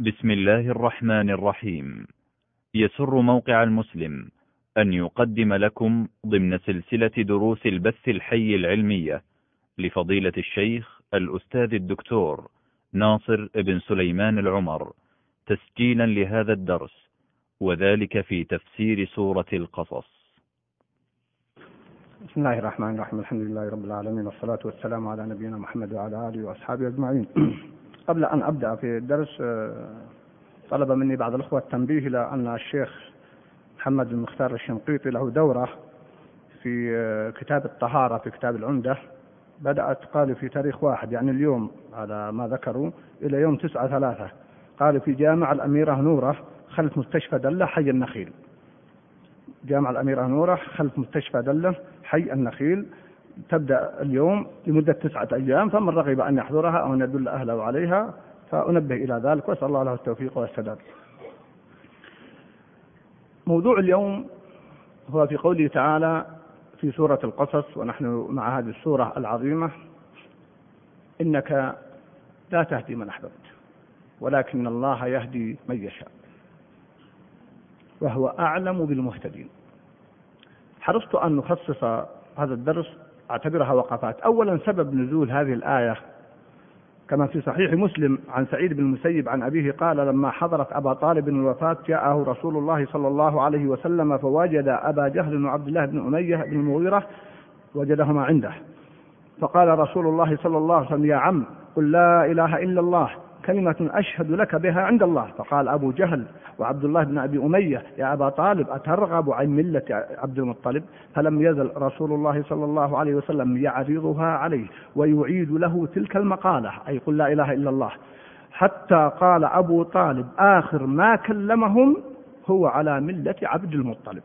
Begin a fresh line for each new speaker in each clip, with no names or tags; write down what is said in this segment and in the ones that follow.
بسم الله الرحمن الرحيم. يسر موقع المسلم أن يقدم لكم ضمن سلسلة دروس البث الحي العلمية لفضيلة الشيخ الأستاذ الدكتور ناصر بن سليمان العمر تسجيلا لهذا الدرس وذلك في تفسير سورة القصص.
بسم الله الرحمن الرحيم. الحمد لله رب العالمين والصلاة والسلام على نبينا محمد وعلى آله وأصحابه أجمعين. قبل أن أبدأ في الدرس آه، طلب مني بعض الأخوة التنبيه إلى أن الشيخ محمد بن مختار الشنقيطي له دورة في آه، كتاب الطهارة في كتاب العمدة. بدأت قالوا في تاريخ واحد يعني اليوم على ما ذكروا إلى يوم تسعة ثلاثة. قالوا في جامع الأميرة نورة خلف مستشفى دلة حي النخيل. جامع الأميرة نورة خلف مستشفى دلة حي النخيل. تبدأ اليوم لمدة تسعة أيام فمن رغب أن يحضرها أو أن يدل أهله عليها فأنبه إلى ذلك وأسأل الله له التوفيق والسداد. موضوع اليوم هو في قوله تعالى في سورة القصص ونحن مع هذه السورة العظيمة إنك لا تهدي من أحببت ولكن الله يهدي من يشاء وهو أعلم بالمهتدين. حرصت أن نخصص هذا الدرس أعتبرها وقفات. أولا سبب نزول هذه الآية كما في صحيح مسلم عن سعيد بن المسيب عن أبيه قال لما حضرت أبا طالب الوفاة جاءه رسول الله صلى الله عليه وسلم فوجد أبا جهل وعبد الله بن أمية بن المغيرة وجدهما عنده. فقال رسول الله صلى الله عليه وسلم يا عم قل لا إله إلا الله. كلمة أشهد لك بها عند الله. فقال أبو جهل وعبد الله بن أبي أمية يا أبا طالب أترغب عن ملة عبد المطلب؟ فلم يزل رسول الله صلى الله عليه وسلم يعرضها عليه ويعيد له تلك المقالة أي قل لا إله إلا الله. حتى قال أبو طالب آخر ما كلمهم هو على ملة عبد المطلب.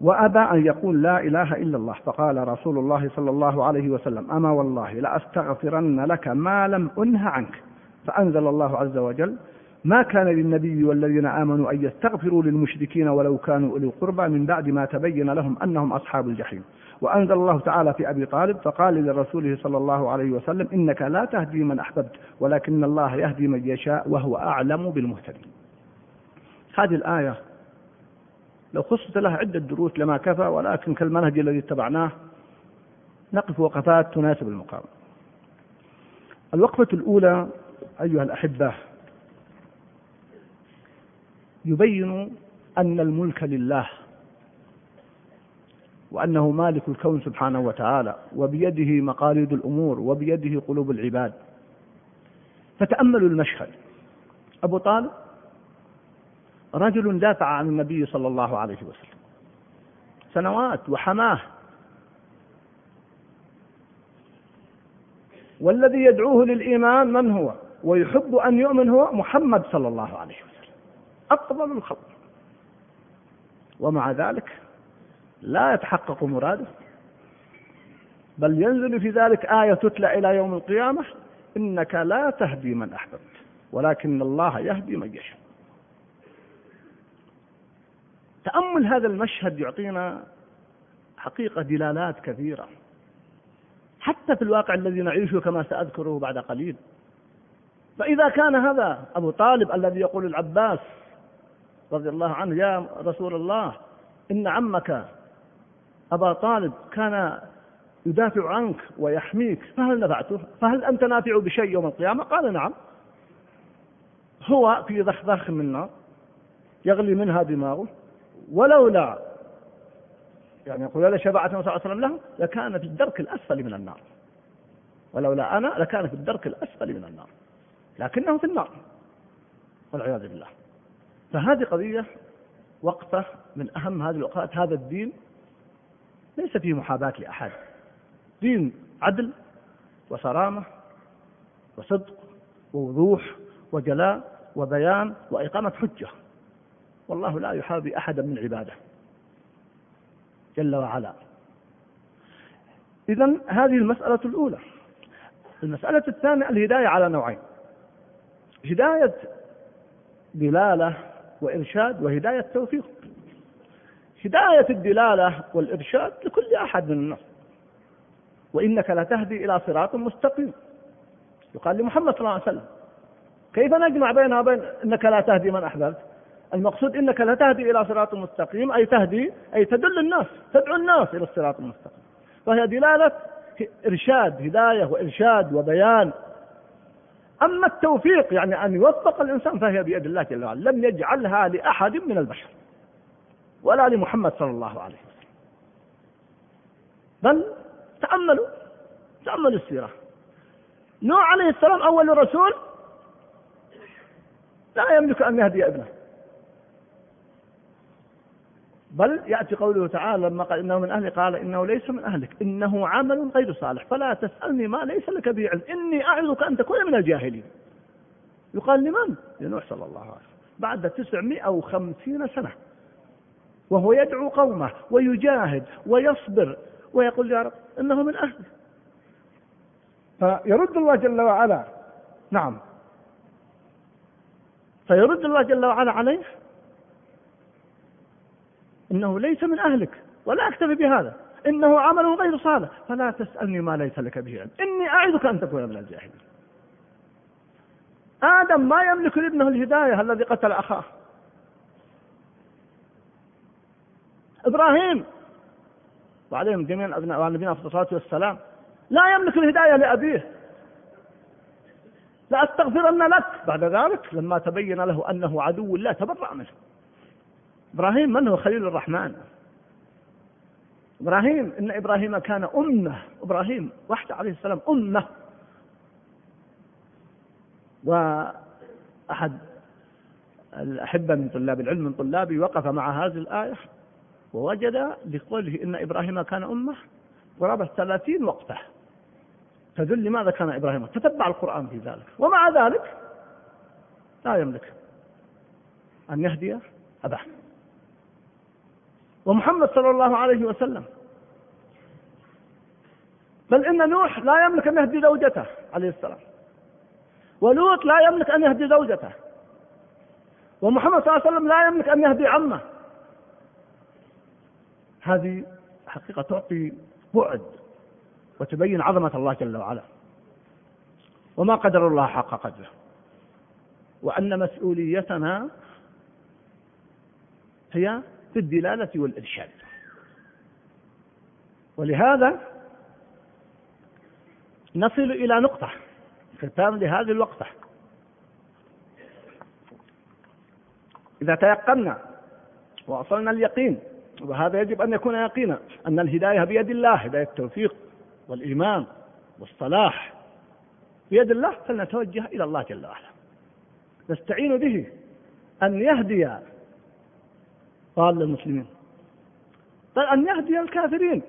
وأبى أن يقول لا إله إلا الله. فقال رسول الله صلى الله عليه وسلم أما والله لأستغفرن لك ما لم أنه عنك. فأنزل الله عز وجل ما كان للنبي والذين آمنوا أن يستغفروا للمشركين ولو كانوا أولي القربى من بعد ما تبين لهم أنهم أصحاب الجحيم. وأنزل الله تعالى في أبي طالب فقال لرسوله صلى الله عليه وسلم إنك لا تهدي من أحببت ولكن الله يهدي من يشاء وهو أعلم بالمهتدين. هذه الآية لو خصصت لها عدة دروس لما كفى ولكن كالمنهج الذي اتبعناه نقف وقفات تناسب المقام. الوقفة الأولى أيها الأحبة يبين أن الملك لله وأنه مالك الكون سبحانه وتعالى وبيده مقاليد الأمور وبيده قلوب العباد. فتأملوا المشهد. أبو طالب رجل دافع عن النبي صلى الله عليه وسلم. سنوات وحماه. والذي يدعوه للإيمان من هو؟ ويحب أن يؤمن هو محمد صلى الله عليه وسلم. أفضل الخلق. ومع ذلك لا يتحقق مراده. بل ينزل في ذلك آية تتلى إلى يوم القيامة إنك لا تهدي من أحببت ولكن الله يهدي من يشاء. تأمل هذا المشهد يعطينا حقيقة دلالات كثيرة. حتى في الواقع الذي نعيشه كما سأذكره بعد قليل. فإذا كان هذا أبو طالب الذي يقول العباس رضي الله عنه يا رسول الله إن عمك أبا طالب كان يدافع عنك ويحميك فهل نفعته؟ فهل أنت نافع بشيء يوم القيامة? قال نعم. هو في ضخ من نار يغلي منها دماغه. ولولا يعني يقول لولا شفاعة صلى الله عليه وسلم له لكان في الدرك الأسفل من النار. ولولا أنا لكان في الدرك الأسفل من النار. لكنه في النار. والعياذ بالله. فهذه قضية وقفة من أهم هذه الأوقات هذا الدين ليس فيه محاباة لأحد. دين عدل وصرامة وصدق ووضوح وجلاء وبيان وإقامة حجة. والله لا يحابي أحدا من عباده. جل وعلا. إذا هذه المسألة الأولى. المسألة الثانية الهداية على نوعين. هداية دلالة وإرشاد وهداية توفيق. هداية الدلالة والإرشاد لكل أحد من الناس وإنك لتهدي إلى صراط مستقيم. يقال لمحمد صلى الله عليه وسلم. كيف نجمع بينها وبين إنك لا تهدي من أحببت؟ المقصود إنك لا تهدي إلى صراط مستقيم أي تهدي أي تدل الناس تدعو الناس إلى الصراط المستقيم. فهي دلالة إرشاد هداية وإرشاد وبيان. أما التوفيق يعني أن يوفق الإنسان فهي بيد الله جل وعلا. لم يجعلها لأحد من البشر ولا لمحمد صلى الله عليه وسلم. بل تأملوا تأملوا السيرة. نوح عليه السلام أول رسول لا يملك أن يهدي ابنه. بل يأتي قوله تعالى لما قال إنه من أهلي قال إنه ليس من أهلك إنه عمل غير صالح فلا تسألني ما ليس لك به علم إني أعظك أن تكون من الجاهلين. يقال لمن؟ لنوح صلى الله عليه وسلم بعد تسعمائة وخمسين سنة. وهو يدعو قومه ويجاهد ويصبر ويقول يا رب إنه من أهلي. فيرد الله جل وعلا نعم. فيرد الله جل وعلا عليه إنه ليس من أهلك ولا أكتفي بهذا. إنه عمل غير صالح. فلا تسألني ما ليس لك به علم. إني أعظك أن تكون من الجاهلين. آدم ما يملك لابنه الهداية الذي قتل أخاه. إبراهيم وعليهم جميعا أبناء نبينا أفضل الصلاة والسلام لا يملك الهداية لأبيه. لأستغفرن لك. بعد ذلك لما تبين له أنه عدو الله تبرأ منه. إبراهيم من هو خليل الرحمن؟ إبراهيم إن إبراهيم كان أمة إبراهيم وحده عليه السلام أمة. وأحد الأحبة من طلاب العلم من طلابي وقف مع هذه الآية ووجد بقوله إن إبراهيم كان أمة قرابة ثلاثين وقفة. تدل لماذا كان إبراهيم؟ تتبع القرآن في ذلك. ومع ذلك لا يملك أن يهدي أباه. ومحمد صلى الله عليه وسلم. بل إن نوح لا يملك أن يهدي زوجته عليه السلام. ولوط لا يملك أن يهدي زوجته. ومحمد صلى الله عليه وسلم لا يملك أن يهدي عمه. هذه حقيقة تعطي بعد وتبين عظمة الله جل وعلا. وما قدر الله حق قدره. وأن مسؤوليتنا هي في الدلالة والإرشاد. ولهذا نصل إلى نقطة ختام لهذه الوقفة. إذا تيقنا وأصلنا اليقين وهذا يجب أن يكون يقينا أن الهداية بيد الله هداية التوفيق والإيمان والصلاح بيد الله فلنتوجه إلى الله جل وعلا. نستعين به أن يهدي ضال المسلمين بل أن يهدي الكافرين.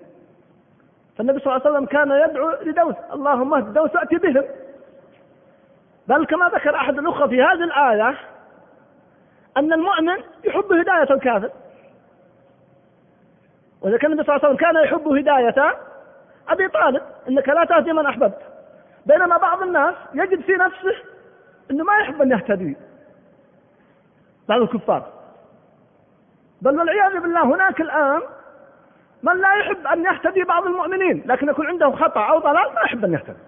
فالنبي صلى الله عليه وسلم كان يدعو لدوس. اللهم اهد دوس أتي بهم. بل كما ذكر أحد الأخوة في هذه الآية أن المؤمن يحب هداية الكافر. وإذا كان النبي صلى الله عليه وسلم كان يحب هداية أبي طالب إنك لا تهدي من أحببت. بينما بعض الناس يجد في نفسه أنه ما يحب أن يهتدي. بعض الكفار. بل والعياذ بالله هناك الآن من لا يحب أن يهتدي بعض المؤمنين لكن يكون عنده خطأ أو ضلال ما يحب أن يهتدي.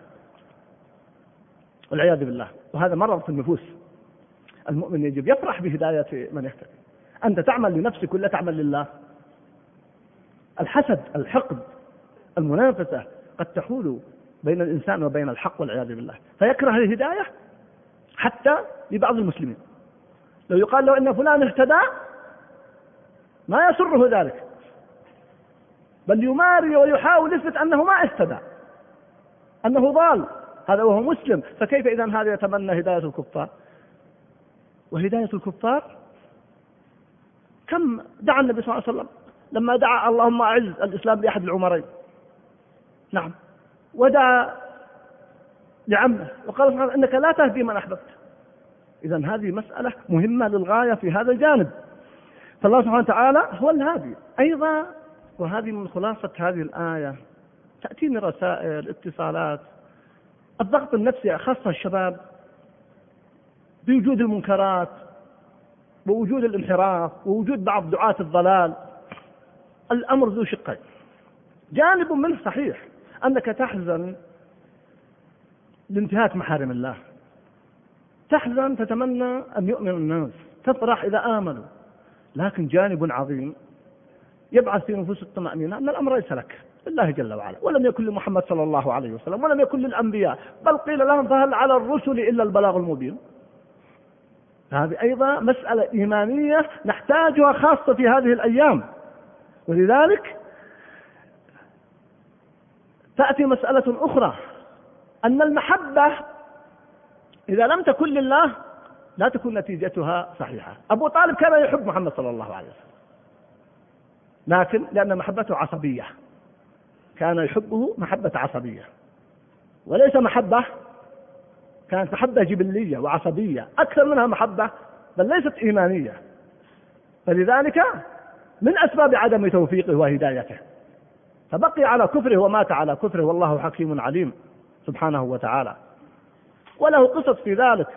والعياذ بالله وهذا مرض في النفوس. المؤمن يجب يفرح بهداية من يهتدي. أنت تعمل لنفسك ولا تعمل لله؟ الحسد الحقد المنافسة قد تحول بين الإنسان وبين الحق والعياذ بالله. فيكره الهداية حتى لبعض المسلمين. لو يقال له أن فلان اهتدى ما يسره ذلك. بل يماري ويحاول يثبت أنه ما اهتدى أنه ضال هذا وهو مسلم. فكيف إذا هذا يتمنى هداية الكفار؟ وهداية الكفار؟ كم دعا النبي صلى الله عليه وسلم لما دعا اللهم أعز الإسلام بأحد العمرين؟ نعم. ودعا لعمه وقال إنك لا تهدي من أحببت. اذا هذه مسألة مهمة للغاية في هذا الجانب. فالله سبحانه وتعالى هو الهادي. أيضا وهذه من خلاصة هذه الآية تاتيني رسائل اتصالات. الضغط النفسي خاصة الشباب بوجود المنكرات ووجود الانحراف ووجود بعض دعاة الضلال الأمر ذو شقين. جانب منه صحيح أنك تحزن لانتهاك محارم الله. تحزن تتمنى أن يؤمن الناس تفرح إذا آمنوا. لكن جانب عظيم يبعث في نفوس الطمأنينة أن الأمر ليس لك لله جل وعلا ولم يكن لمحمد صلى الله عليه وسلم ولم يكن للأنبياء بل قيل لهم فهل على الرسل إلا البلاغ المبين. هذه أيضا مسألة إيمانية نحتاجها خاصة في هذه الأيام. ولذلك تأتي مسألة أخرى أن المحبة إذا لم تكن لله لا تكون نتيجتها صحيحة. أبو طالب كان يحب محمد صلى الله عليه وسلم. لكن لأن محبته عصبية. كان يحبه محبة عصبية. وليس محبة كانت محبة جبلية وعصبية. أكثر منها محبة بل ليست إيمانية. فلذلك من أسباب عدم توفيقه وهدايته. فبقي على كفره ومات على كفره والله حكيم عليم سبحانه وتعالى. وله قصص في ذلك.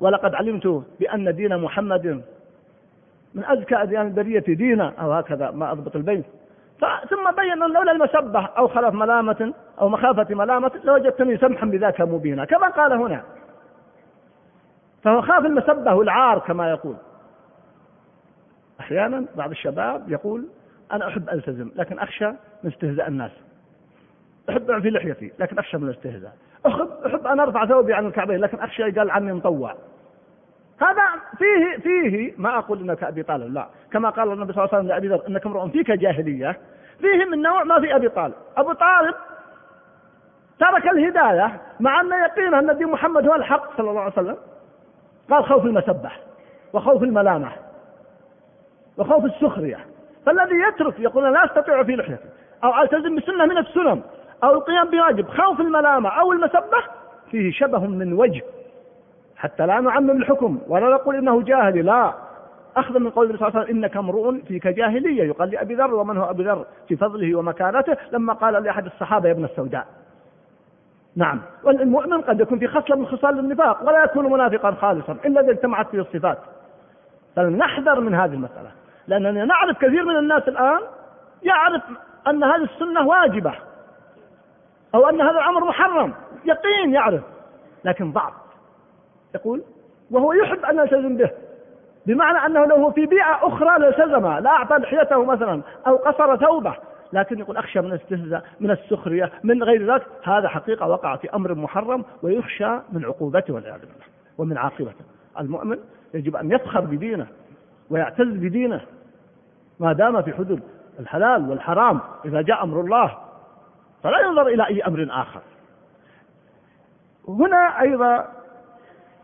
ولقد علمت بأن دين محمد من أزكى أديان البرية دينا أو هكذا ما أضبط البيت. ثم بين لولا المسبة أو خلف ملامة أو مخافة ملامة لوجدتني سمحا بذاك مبينا. كما قال هنا. فهو خاف المسبة والعار كما يقول. أحيانا بعض الشباب يقول أنا أحب ألتزم لكن أخشى من استهزاء الناس. أحب في لحيتي لكن أخشى من الاستهزاء. أحب أحب أن أرفع ثوبي عن الكعبين لكن أخشى يقال عني مطوع. هذا فيه فيه ما أقول إنك أبي طالب لا. كما قال النبي صلى الله عليه وسلم لأبي ذر إنك امرؤ فيك جاهلية. فيه من نوع ما في أبي طالب. أبو طالب ترك الهداية مع أن يقينه أن دين محمد هو الحق صلى الله عليه وسلم. قال خوف المسبح وخوف الملامة وخوف السخرية. فالذي يترك يقول لا أستطيع في لحيته أو ألتزم بسنة من السنن. أو القيام بواجب. خوف الملامة أو المسبه فيه شبه من وجه. حتى لا نعمم الحكم ولا نقول إنه جاهلي. لا. اخذا من قول النبي صلى الله عليه وسلم إنك امرؤ فيك جاهلية. يقال لابي ذر ومن هو أبي ذر؟ في فضله ومكانته. لما قال لأحد الصحابة يا ابن السوداء. نعم. والمؤمن قد يكون في خصلة من خصال النفاق ولا يكون منافقا خالصا إلا إذا اجتمعت فيه الصفات. فلنحذر من هذه المسألة. لأننا نعرف كثير من الناس الآن يعرف أن هذه السنة واجبة أو أن هذا الأمر محرم. يقين يعرف. لكن ضعف يقول وهو يحب أن يلتزم به بمعنى أنه لو في بيئة أخرى لالتزم لا أعطى لحيته مثلا أو قصر ثوبه لكن يقول أخشى من الاستهزاء من السخرية من غير ذلك هذا حقيقة وقع في أمر محرم ويخشى من عقوبته والعياذ بالله ومن عاقبته. المؤمن يجب أن يفخر بدينه ويعتز بدينه ما دام في حدود الحلال والحرام إذا جاء أمر الله فلا ينظر إلى أي أمر آخر. هنا أيضا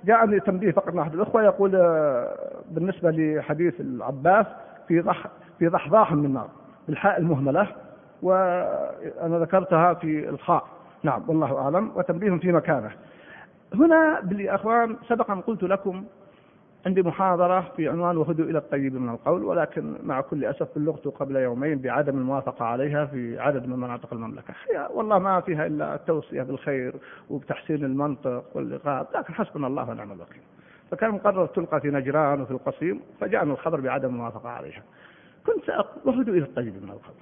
جاءني تنبيه فقط من أحد الإخوة يقول آه، بالنسبة لحديث العباس في ضح في ضحضاح من النار بالحاء المهملة وأنا ذكرتها في الخاء. نعم والله أعلم وتنبيه في مكانه. هنا بالإخوان سبقا قلت لكم عندي محاضرة في عنوان وهدوا إلى الطيب من القول ولكن مع كل أسف بلغت قبل يومين بعدم الموافقة عليها في عدد من مناطق المملكة. والله ما فيها إلا التوصية بالخير وبتحسين المنطق واللقاء لكن حسبنا الله ونعم الوكيل. فكان مقرر تلقى في نجران وفي القصيم فجاءنا الخبر بعدم الموافقة عليها. كنت سأقول وهدوا إلى الطيب من القول.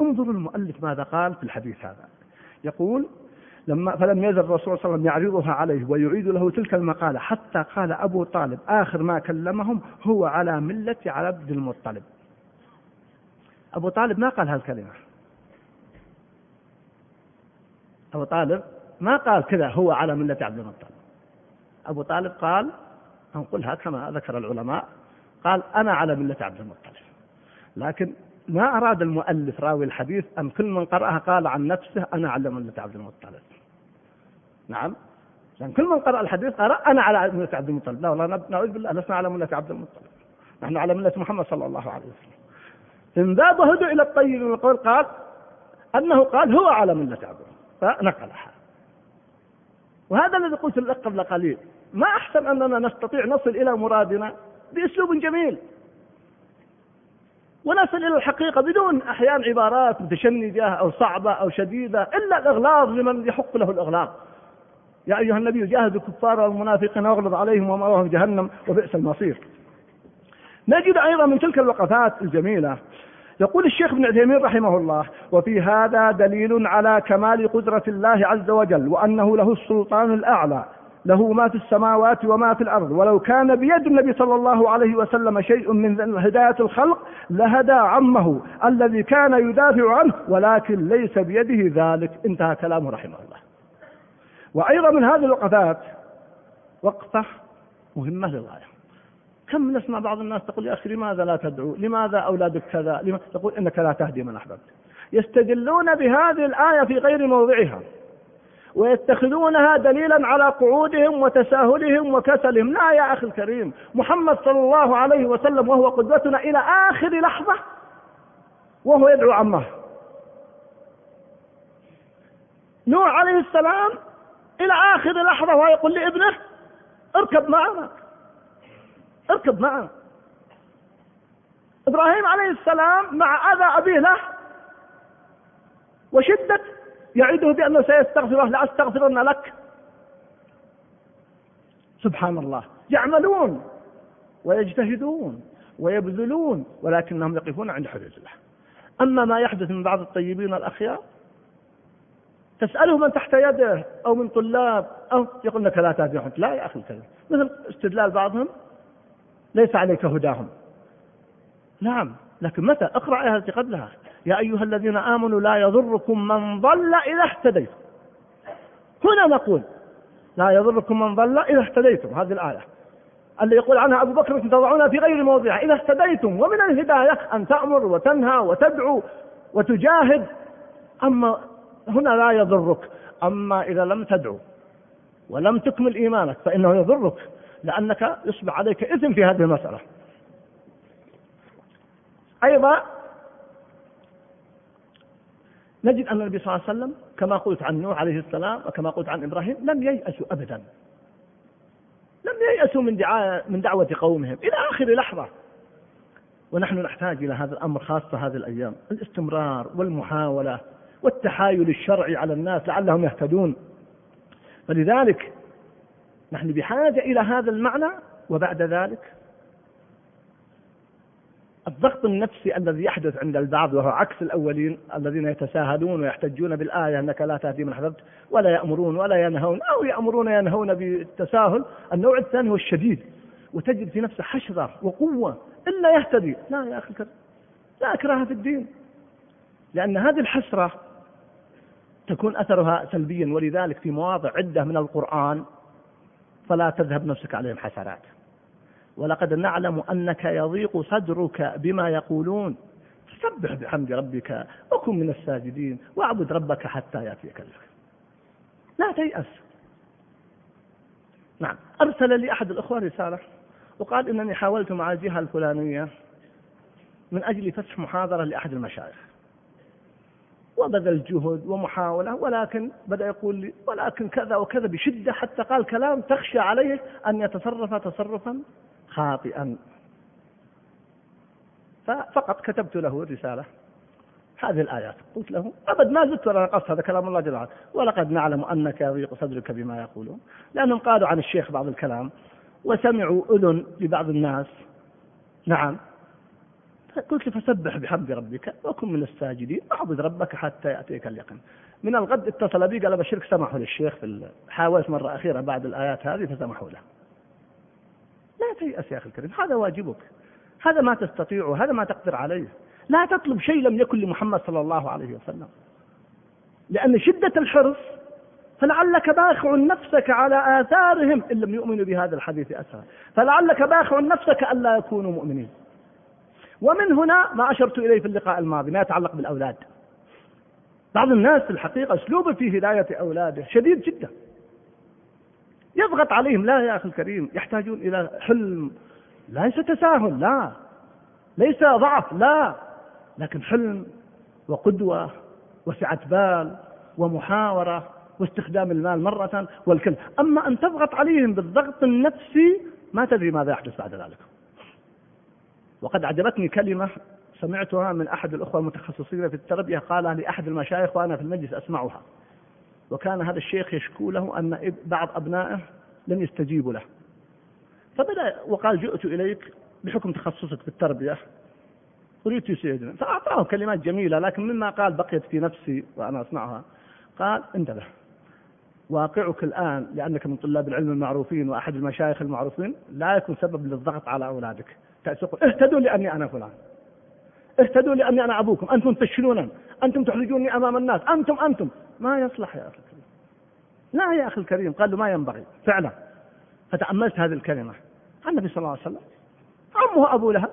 انظروا المؤلف ماذا قال في الحديث هذا. يقول لما فلم يزل الرسول صلى الله عليه وسلم يعرضها عليه ويعيد له تلك المقالة حتى قال أبو طالب آخر ما كلمهم هو على ملة عبد المطلب. أبو طالب ما قال هالكلمة. أبو طالب ما قال كذا هو على ملة عبد المطلب. أبو طالب قال أنقلها كما ذكر العلماء قال أنا على ملة عبد المطلب. لكن ما أراد المؤلف راوي الحديث أن كل من قرأها قال عن نفسه أنا على ملة عبد المطلب نعم؟ لأن كل من قرأ الحديث قال أنا على ملة عبد المطلب لا والله نعوذ بالله لسنا على ملة عبد المطلب نحن على ملة محمد صلى الله عليه وسلم. إن ذاب هدوا إلى الطيب من القول قال أنه قال هو على ملة عبد فنقلها. وهذا الذي قلت لك قبل قليل. ما أحسن أننا نستطيع نصل إلى مرادنا بأسلوب جميل. ونصل إلى الحقيقة بدون أحيان عبارات متشنجة أو صعبة أو شديدة إلا الإغلاظ لمن يحق له الإغلاظ. يا أيها النبي جاهد الكفار والمنافقين واغلظ عليهم ومأواهم جهنم وبئس المصير. نجد أيضا من تلك الوقفات الجميلة. يقول الشيخ ابن عثيمين رحمه الله وفي هذا دليل على كمال قدرة الله عز وجل وأنه له السلطان الأعلى. له ما في السماوات وما في الأرض. ولو كان بيد النبي صلى الله عليه وسلم شيء من هداية الخلق لهدى عمه الذي كان يدافع عنه ولكن ليس بيده ذلك. انتهى كلامه رحمه الله. وأيضا من هذه الوقفات وقفة مهمة للغاية كم نسمع بعض الناس تقول يا أخي لماذا لا تدعو؟ لماذا أولادك كذا؟ لماذا تقول إنك لا تهدي من أحببت. يستدلون بهذه الآية في غير موضعها. ويتخذونها دليلا على قعودهم وتساهلهم وكسلهم. لا يا أخي الكريم محمد صلى الله عليه وسلم وهو قدوتنا إلى آخر لحظة وهو يدعو عمه. نوح عليه السلام إلى آخر لحظة وهو يقول لابنه اركب معنا اركب معنا. إبراهيم عليه السلام مع أذى أبيه له وشدة يعده بأنه سيستغفره لأستغفرن لك. سبحان الله. يعملون ويجتهدون ويبذلون ولكنهم يقفون عند حدود الله. أما ما يحدث من بعض الطيبين الأخيار تسأله من تحت يده أو من طلاب أو يقول لك لا تهدي لا يا أخي الكريم. مثل استدلال بعضهم ليس عليك هداهم. نعم لكن متى؟ اقرأ التي قبلها. يا أيها الذين آمنوا لا يضركم من ضل إذا اهتديتم. هنا نقول لا يضركم من ضل إذا اهتديتم. هذه الآية. اللي يقول عنها أبو بكر تضعونها في غير موضعها إذا اهتديتم ومن الهداية أن تأمر وتنهى وتدعو وتجاهد. أما هنا لا يضرك. أما إذا لم تدعو ولم تكمل إيمانك فإنه يضرك لأنك يصبح عليك إثم في هذه المسألة. أيضا نجد أن النبي صلى الله عليه وسلم كما قلت عن نوح عليه السلام وكما قلت عن إبراهيم لم ييأسوا أبدا. لم ييأسوا من من دعوة قومهم. إلى آخر لحظة. ونحن نحتاج إلى هذا الأمر خاصة هذه الأيام. الاستمرار والمحاولة والتحايل الشرعي على الناس لعلهم يهتدون. فلذلك نحن بحاجة إلى هذا المعنى. وبعد ذلك الضغط النفسي الذي يحدث عند البعض وهو عكس الأولين الذين يتساهلون ويحتجون بالآية أنك لا تهدي من أحببت ولا يأمرون ولا ينهون أو يأمرون ينهون بالتساهل النوع الثاني هو الشديد. وتجد في نفسه حشرة وقوة إلا يهتدي. لا يا أخي لا إكراه في الدين. لأن هذه الحسرة تكون أثرها سلبيا ولذلك في مواضع عدة من القرآن فلا تذهب نفسك عليهم حسرات ولقد نعلم أنك يضيق صدرك بما يقولون. فسبح بحمد ربك وكن من الساجدين واعبد ربك حتى يأتيك اليقين لا تيأس. نعم. أرسل لي أحد الأخوة رسالة وقال إنني حاولت مع الجهة الفلانية من أجل فتح محاضرة لأحد المشايخ. وبذل جهد ومحاولة ولكن بدأ يقول لي ولكن كذا وكذا بشدة حتى قال كلام تخشى عليه أن يتصرف تصرفا. خاطئا. ففقط كتبت له رسالة هذه الآيات. قلت له أبد ما زلت ولا نقصت هذا كلام الله جل وعلا. ولقد نعلم أنك يضيق صدرك بما يقولون. لأنهم قالوا عن الشيخ بعض الكلام وسمعوا أذن لبعض الناس. نعم. قلت فسبح بحمد ربك وكن من الساجدين. واعبد ربك حتى يأتيك اليقين. من الغد اتصل بي قال بشرك سمحوا للشيخ في حاولت مرة أخيرة بعد الآيات هذه فسمحوا له. لا تيأس يا أخي الكريم هذا واجبك هذا ما تستطيعه هذا ما تقدر عليه. لا تطلب شيء لم يكن لمحمد صلى الله عليه وسلم. لأن شدة الحرص فلعلك باخع نفسك على آثارهم إن لم يؤمنوا بهذا الحديث أسرا فلعلك باخع نفسك ألا يكونوا مؤمنين. ومن هنا ما أشرت إليه في اللقاء الماضي ما يتعلق بالأولاد. بعض الناس في الحقيقة أسلوبه في هداية أولاده شديد جدا. يضغط عليهم لا يا أخي الكريم يحتاجون إلى حلم. ليس تساهل لا. ليس ضعف لا. لكن حلم وقدوة وسعة بال ومحاورة واستخدام المال مرة والكل. أما أن تضغط عليهم بالضغط النفسي ما تدري ماذا يحدث بعد ذلك. وقد أعجبتني كلمة سمعتها من أحد الأخوة المتخصصين في التربية قالها لأحد المشايخ وأنا في المجلس أسمعها. وكان هذا الشيخ يشكو له أن بعض أبنائه لم يستجيبوا له. فبدأ وقال جئت إليك بحكم تخصصك في التربية. أريد سيدنا فأعطاه كلمات جميلة لكن مما قال بقيت في نفسي وأنا أسمعها. قال انتبه. واقعك الآن لأنك من طلاب العلم المعروفين وأحد المشايخ المعروفين لا يكون سبب للضغط على أولادك. اهتدوا لأني أنا فلان. اهتدوا لأني أنا أبوكم. أنتم تفشلون أنتم تحرجوني أمام الناس. أنتم أنتم. ما يصلح يا أخي الكريم. لا يا أخي الكريم قال له ما ينبغي. فعلا. فتأملت هذه الكلمة. النبي صلى الله عليه وسلم عمه أبو لهب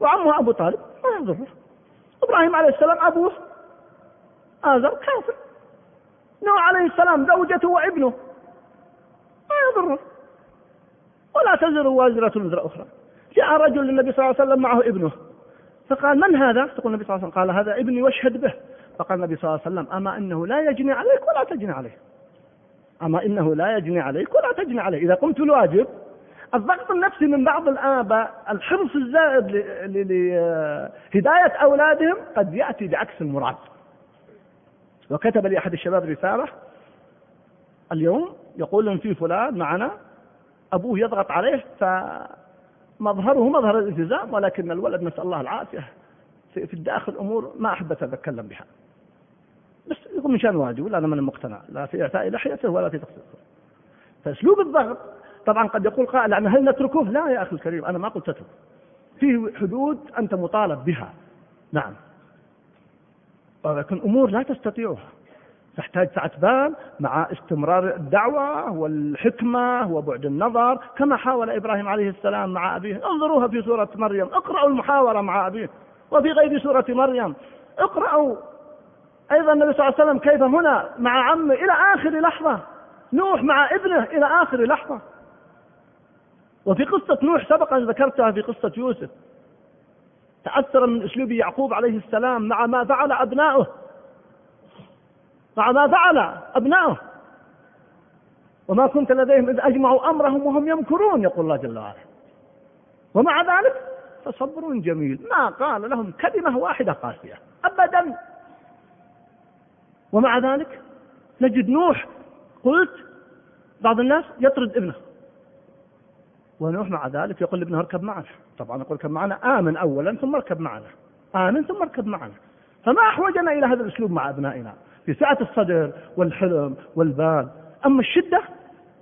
وعمه أبو طالب ما يضره إبراهيم عليه السلام أبوه آزر كافر. نوح عليه السلام زوجته وابنه ما يضره ولا تزر وازرة وزر أخرى. جاء رجل للنبي صلى الله عليه وسلم معه ابنه. فقال من هذا؟ تقول النبي صلى الله عليه وسلم قال هذا ابني واشهد به. فقال النبي صلى الله عليه وسلم أما إنه لا يجني عليك ولا تجني عليه. أما إنه لا يجني عليك ولا تجني عليه. إذا قمت الواجب الضغط النفسي من بعض الآباء الحرص الزائد لهداية أولادهم قد يأتي بعكس المراد. وكتب لي أحد الشباب رسالة اليوم يقول لهم في فلان معنا أبوه يضغط عليه فمظهره مظهر الالتزام ولكن الولد نسأل الله العافية في الداخل أمور ما أحب أتكلم بها. من شأن واجب ولا أنا من المقتنع لا في إعفاء لحيته ولا في تقصير فأسلوب الضغط طبعا قد يقول قائل يعني هل نتركه؟ لا يا أخي الكريم أنا ما قلت أترك. فيه حدود أنت مطالب بها. نعم. ولكن أمور لا تستطيعها. تحتاج سعة بال مع استمرار الدعوة والحكمة وبعد النظر كما حاول إبراهيم عليه السلام مع أبيه. انظروها في سورة مريم اقرأوا المحاورة مع أبيه. وفي غير سورة مريم اقرأوا. أيضا النبي صلى الله عليه وسلم كيف هنا مع عمه إلى آخر لحظة؟ نوح مع ابنه إلى آخر لحظة. وفي قصة نوح سبق أن ذكرتها في قصة يوسف. تأثر من أسلوب يعقوب عليه السلام مع ما فعل أبناؤه. مع ما فعل أبناؤه. وما كنت لديهم إذ أجمعوا أمرهم وهم يمكرون يقول الله جل وعلا. ومع ذلك فصبر جميل. ما قال لهم كلمة واحدة قاسية. أبدا. ومع ذلك نجد نوح قلت بعض الناس يطرد ابنه. ونوح مع ذلك يقول لابنه اركب معنا. طبعا يقول اركب معنا آمن أولا ثم اركب معنا. آمن ثم اركب معنا. فما أحوجنا إلى هذا الأسلوب مع أبنائنا. في سعة الصدر والحلم والبال. أما الشدة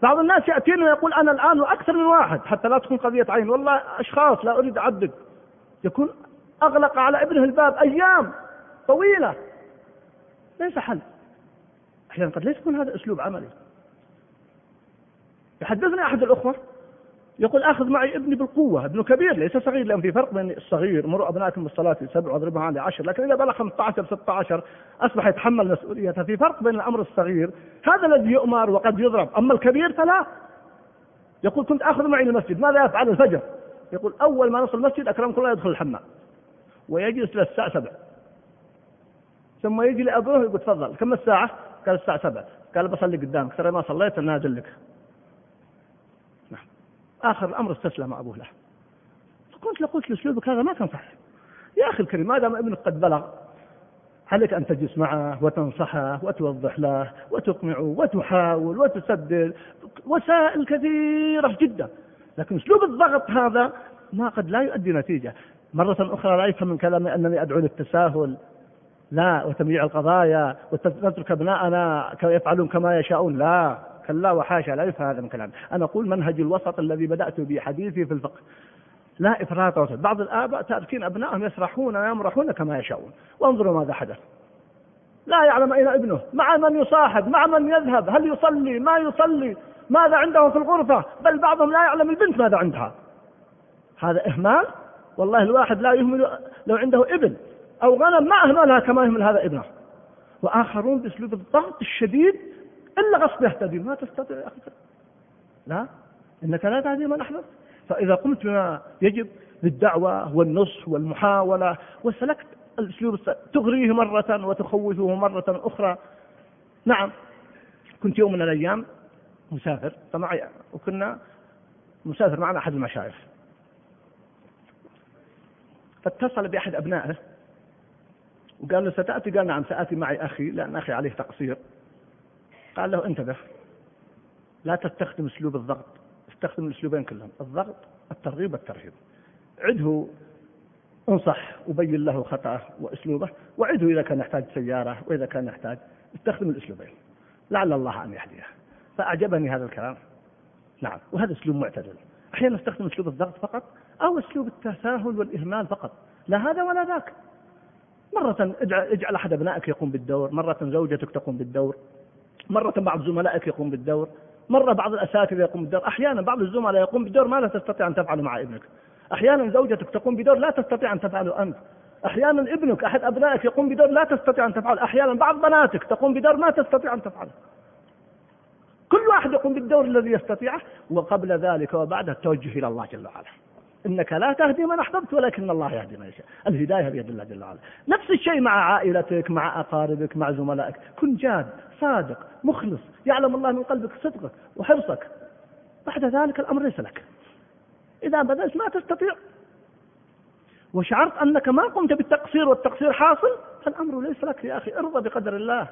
بعض الناس يأتينا ويقول أنا الآن وأكثر من واحد حتى لا تكون قضية عين. والله أشخاص لا أريد أعدد. يكون أغلق على ابنه الباب أيام طويلة. ليس حل. أحيانا قد لا يكون هذا أسلوب عملي. يحدثني أحد الأخوة يقول آخذ معي ابني بالقوة ابنه كبير ليس صغير لأن في فرق بين الصغير مروا أبنائكم بالصلاة سبع وأضربها على عشر لكن إذا بلغ 15 16 أصبح يتحمل مسؤوليته. في فرق بين الأمر الصغير هذا الذي يؤمر وقد يضرب أما الكبير فلا. يقول كنت آخذ معي المسجد ماذا يفعل الفجر؟ يقول أول ما نصل المسجد أكرمكم الله يدخل الحمام. ويجلس للساعه 7 ثم يجي لأبوه يقول تفضل كم الساعة؟ قال الساعة 7 قال بصلي قدامك ترى ما صليت أنا ادلك آخر الأمر استسلم أبوه له. فكنت لقلت لأسلوبك هذا ما كان صحيح. يا أخي الكريم ما دام ابنك قد بلغ عليك أن تجلس معه وتنصحه وتوضح له وتقنعه وتحاول وتسدد. وسائل كثيرة جدا. لكن أسلوب الضغط هذا ما قد لا يؤدي نتيجة. مرة أخرى لا يفهم من كلامي أنني أدعو للتساهل. لا وتمييع القضايا وتترك أبناءنا يفعلون كما يشاءون. لا كلا وحاشا لا يفهم هذا من كلام. أنا أقول منهج الوسط الذي بدأت به حديثي في الفقه. لا إفراط وسط بعض الآباء تاركين أبنائهم يسرحون ويمرحون كما يشاءون. وانظروا ماذا حدث. لا يعلم أين ابنه. مع من يصاحب؟ مع من يذهب؟ هل يصلي؟ ما يصلي؟ ماذا عنده في الغرفة؟ بل بعضهم لا يعلم البنت ماذا عندها. هذا إهمال؟ والله الواحد لا يهمل لو عنده ابن. أو غنم ما أهملها كما يهمل هذا ابنه وآخرون بأسلوب الضغط الشديد إلا غصب يهتدي. ما تستطيع يا أخي. لا. إنك لا تهدي من أحببت. فإذا قمت بما يجب للدعوة والنصح والمحاولة وسلكت الأسلوب تغريه مرة وتخوفه مرة أخرى. نعم. كنت يوم من الأيام مسافر. فمعي وكنا مسافر معنا أحد المشايخ. فاتصل بأحد أبنائه. وقال له ستأتي؟ قال نعم سآتي معي أخي لأن أخي عليه تقصير. قال له انتبه. لا تستخدم أسلوب الضغط. استخدم الأسلوبين كلهم الضغط الترغيب والترهيب عده انصح وبين له خطأه وأسلوبه وعده إذا كان يحتاج سيارة وإذا كان يحتاج استخدم الأسلوبين. لعل الله أن يهديه. فأعجبني هذا الكلام. نعم وهذا أسلوب معتدل. أحيانا نستخدم أسلوب الضغط فقط أو أسلوب التساهل والإهمال فقط. لا هذا ولا ذاك. مرة اجعل أحد أبنائك يقوم بالدور. مرة زوجتك تقوم بالدور. مرة بعض زملائك يقوم بالدور. مرة بعض الأساتذة يقوم بالدور. أحيانا بعض الزملاء يقوم بالدور ما لا تستطيع أن تفعله مع ابنك. أحيانا زوجتك تقوم بدور لا تستطيع أن تفعله أنت. أحيانا ابنك أحد أبنائك يقوم بدور لا تستطيع أن تفعله أحيانا بعض بناتك تقوم بدور ما تستطيع أن تفعله كل واحد يقوم بالدور الذي يستطيعه وقبل ذلك وبعده التوجه إلى الله جل وعلا. إنك لا تهدي من أحببت ولكن الله يهدي من يشاء. الهداية بيد الله جل وعلا. نفس الشيء مع عائلتك مع أقاربك مع زملائك. كن جاد صادق مخلص. يعلم الله من قلبك صدقك وحرصك. بعد ذلك الأمر ليس لك. إذا بذلت ما تستطيع. وشعرت أنك ما قمت بالتقصير والتقصير حاصل فالأمر ليس لك يا أخي. ارضى بقدر الله.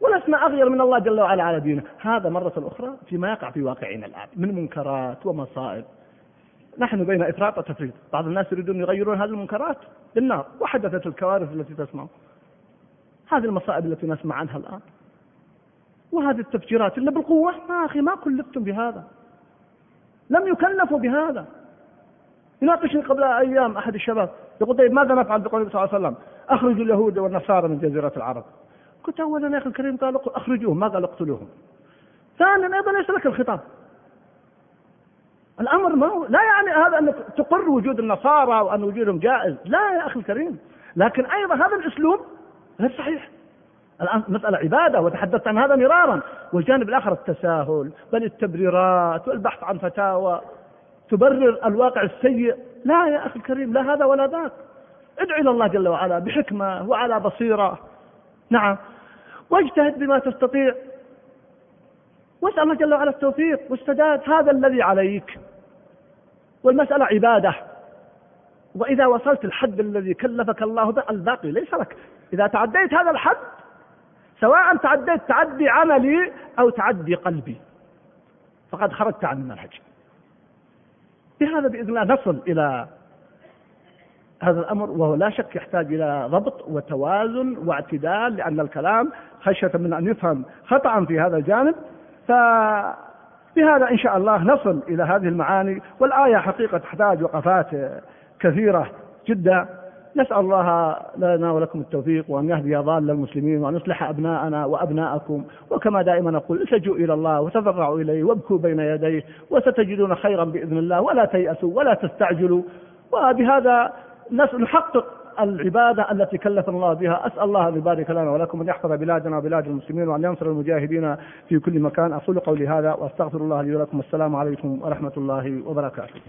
ولسنا أغير من الله جل وعلا على دينه. هذا مرة أخرى فيما يقع في واقعنا الآن من منكرات ومصائب. نحن بين إفراط وتفريط. بعض الناس يريدون يغيرون هذه المنكرات بالنار وحدثت الكوارث التي تسمع. هذه المصائب التي نسمع عنها الآن. وهذه التفجيرات إلا بالقوة. ما أخي ما كلفتم بهذا. لم يكلفوا بهذا. يناقشني قبل أيام أحد الشباب يقول طيب ماذا نفعل بقول صلى الله عليه وسلم؟ أخرجوا اليهود والنصارى من جزيرة العرب. قلت أولا يا أخي الكريم قال أخرجوهم. ما قال اقتلوهم ثانيا أيضا ليس لك الخطاب. الأمر ما هو لا يعني هذا أنك تقر وجود النصارى وأن وجودهم جائز. لا يا أخي الكريم. لكن أيضا هذا الأسلوب غير صحيح. الآن مسألة عبادة وتحدثت عن هذا مرارا. والجانب الآخر التساهل بل التبريرات والبحث عن فتاوى تبرر الواقع السيء. لا يا أخي الكريم لا هذا ولا ذاك. ادع إلى الله جل وعلا بحكمة وعلى بصيرة. نعم. واجتهد بما تستطيع. واسأل الله جل وعلا التوفيق. والسداد هذا الذي عليك. والمسألة عبادة. وإذا وصلت الحد الذي كلفك الله به الباقي ليس لك. إذا تعديت هذا الحد سواء تعديت تعدي عملي أو تعدي قلبي فقد خرجت عن المنهج. بهذا بإذن الله نصل إلى هذا الأمر وهو لا شك يحتاج إلى ضبط وتوازن واعتدال لأن الكلام خشية من أن يفهم خطأ في هذا الجانب. فبهذا إن شاء الله نصل إلى هذه المعاني والآية حقيقة تحتاج وقفات كثيرة جدا. نسأل الله لنا ولكم التوفيق وأن يهدي ضال المسلمين وأن يصلح أبناءنا وأبناءكم. وكما دائما نقول التجوا إلى الله وتضرعوا إليه وابكوا بين يديه وستجدون خيرا بإذن الله. ولا تيأسوا ولا تستعجلوا. وبهذا نحقق العبادة التي كلفنا الله بها. أسأل الله أن يبارك لنا ولكم أن يحفظ بلادنا وبلاد المسلمين وأن ينصر المجاهدين في كل مكان. أقول قولي هذا وأستغفر الله لي ولكم. السلام عليكم ورحمة الله وبركاته.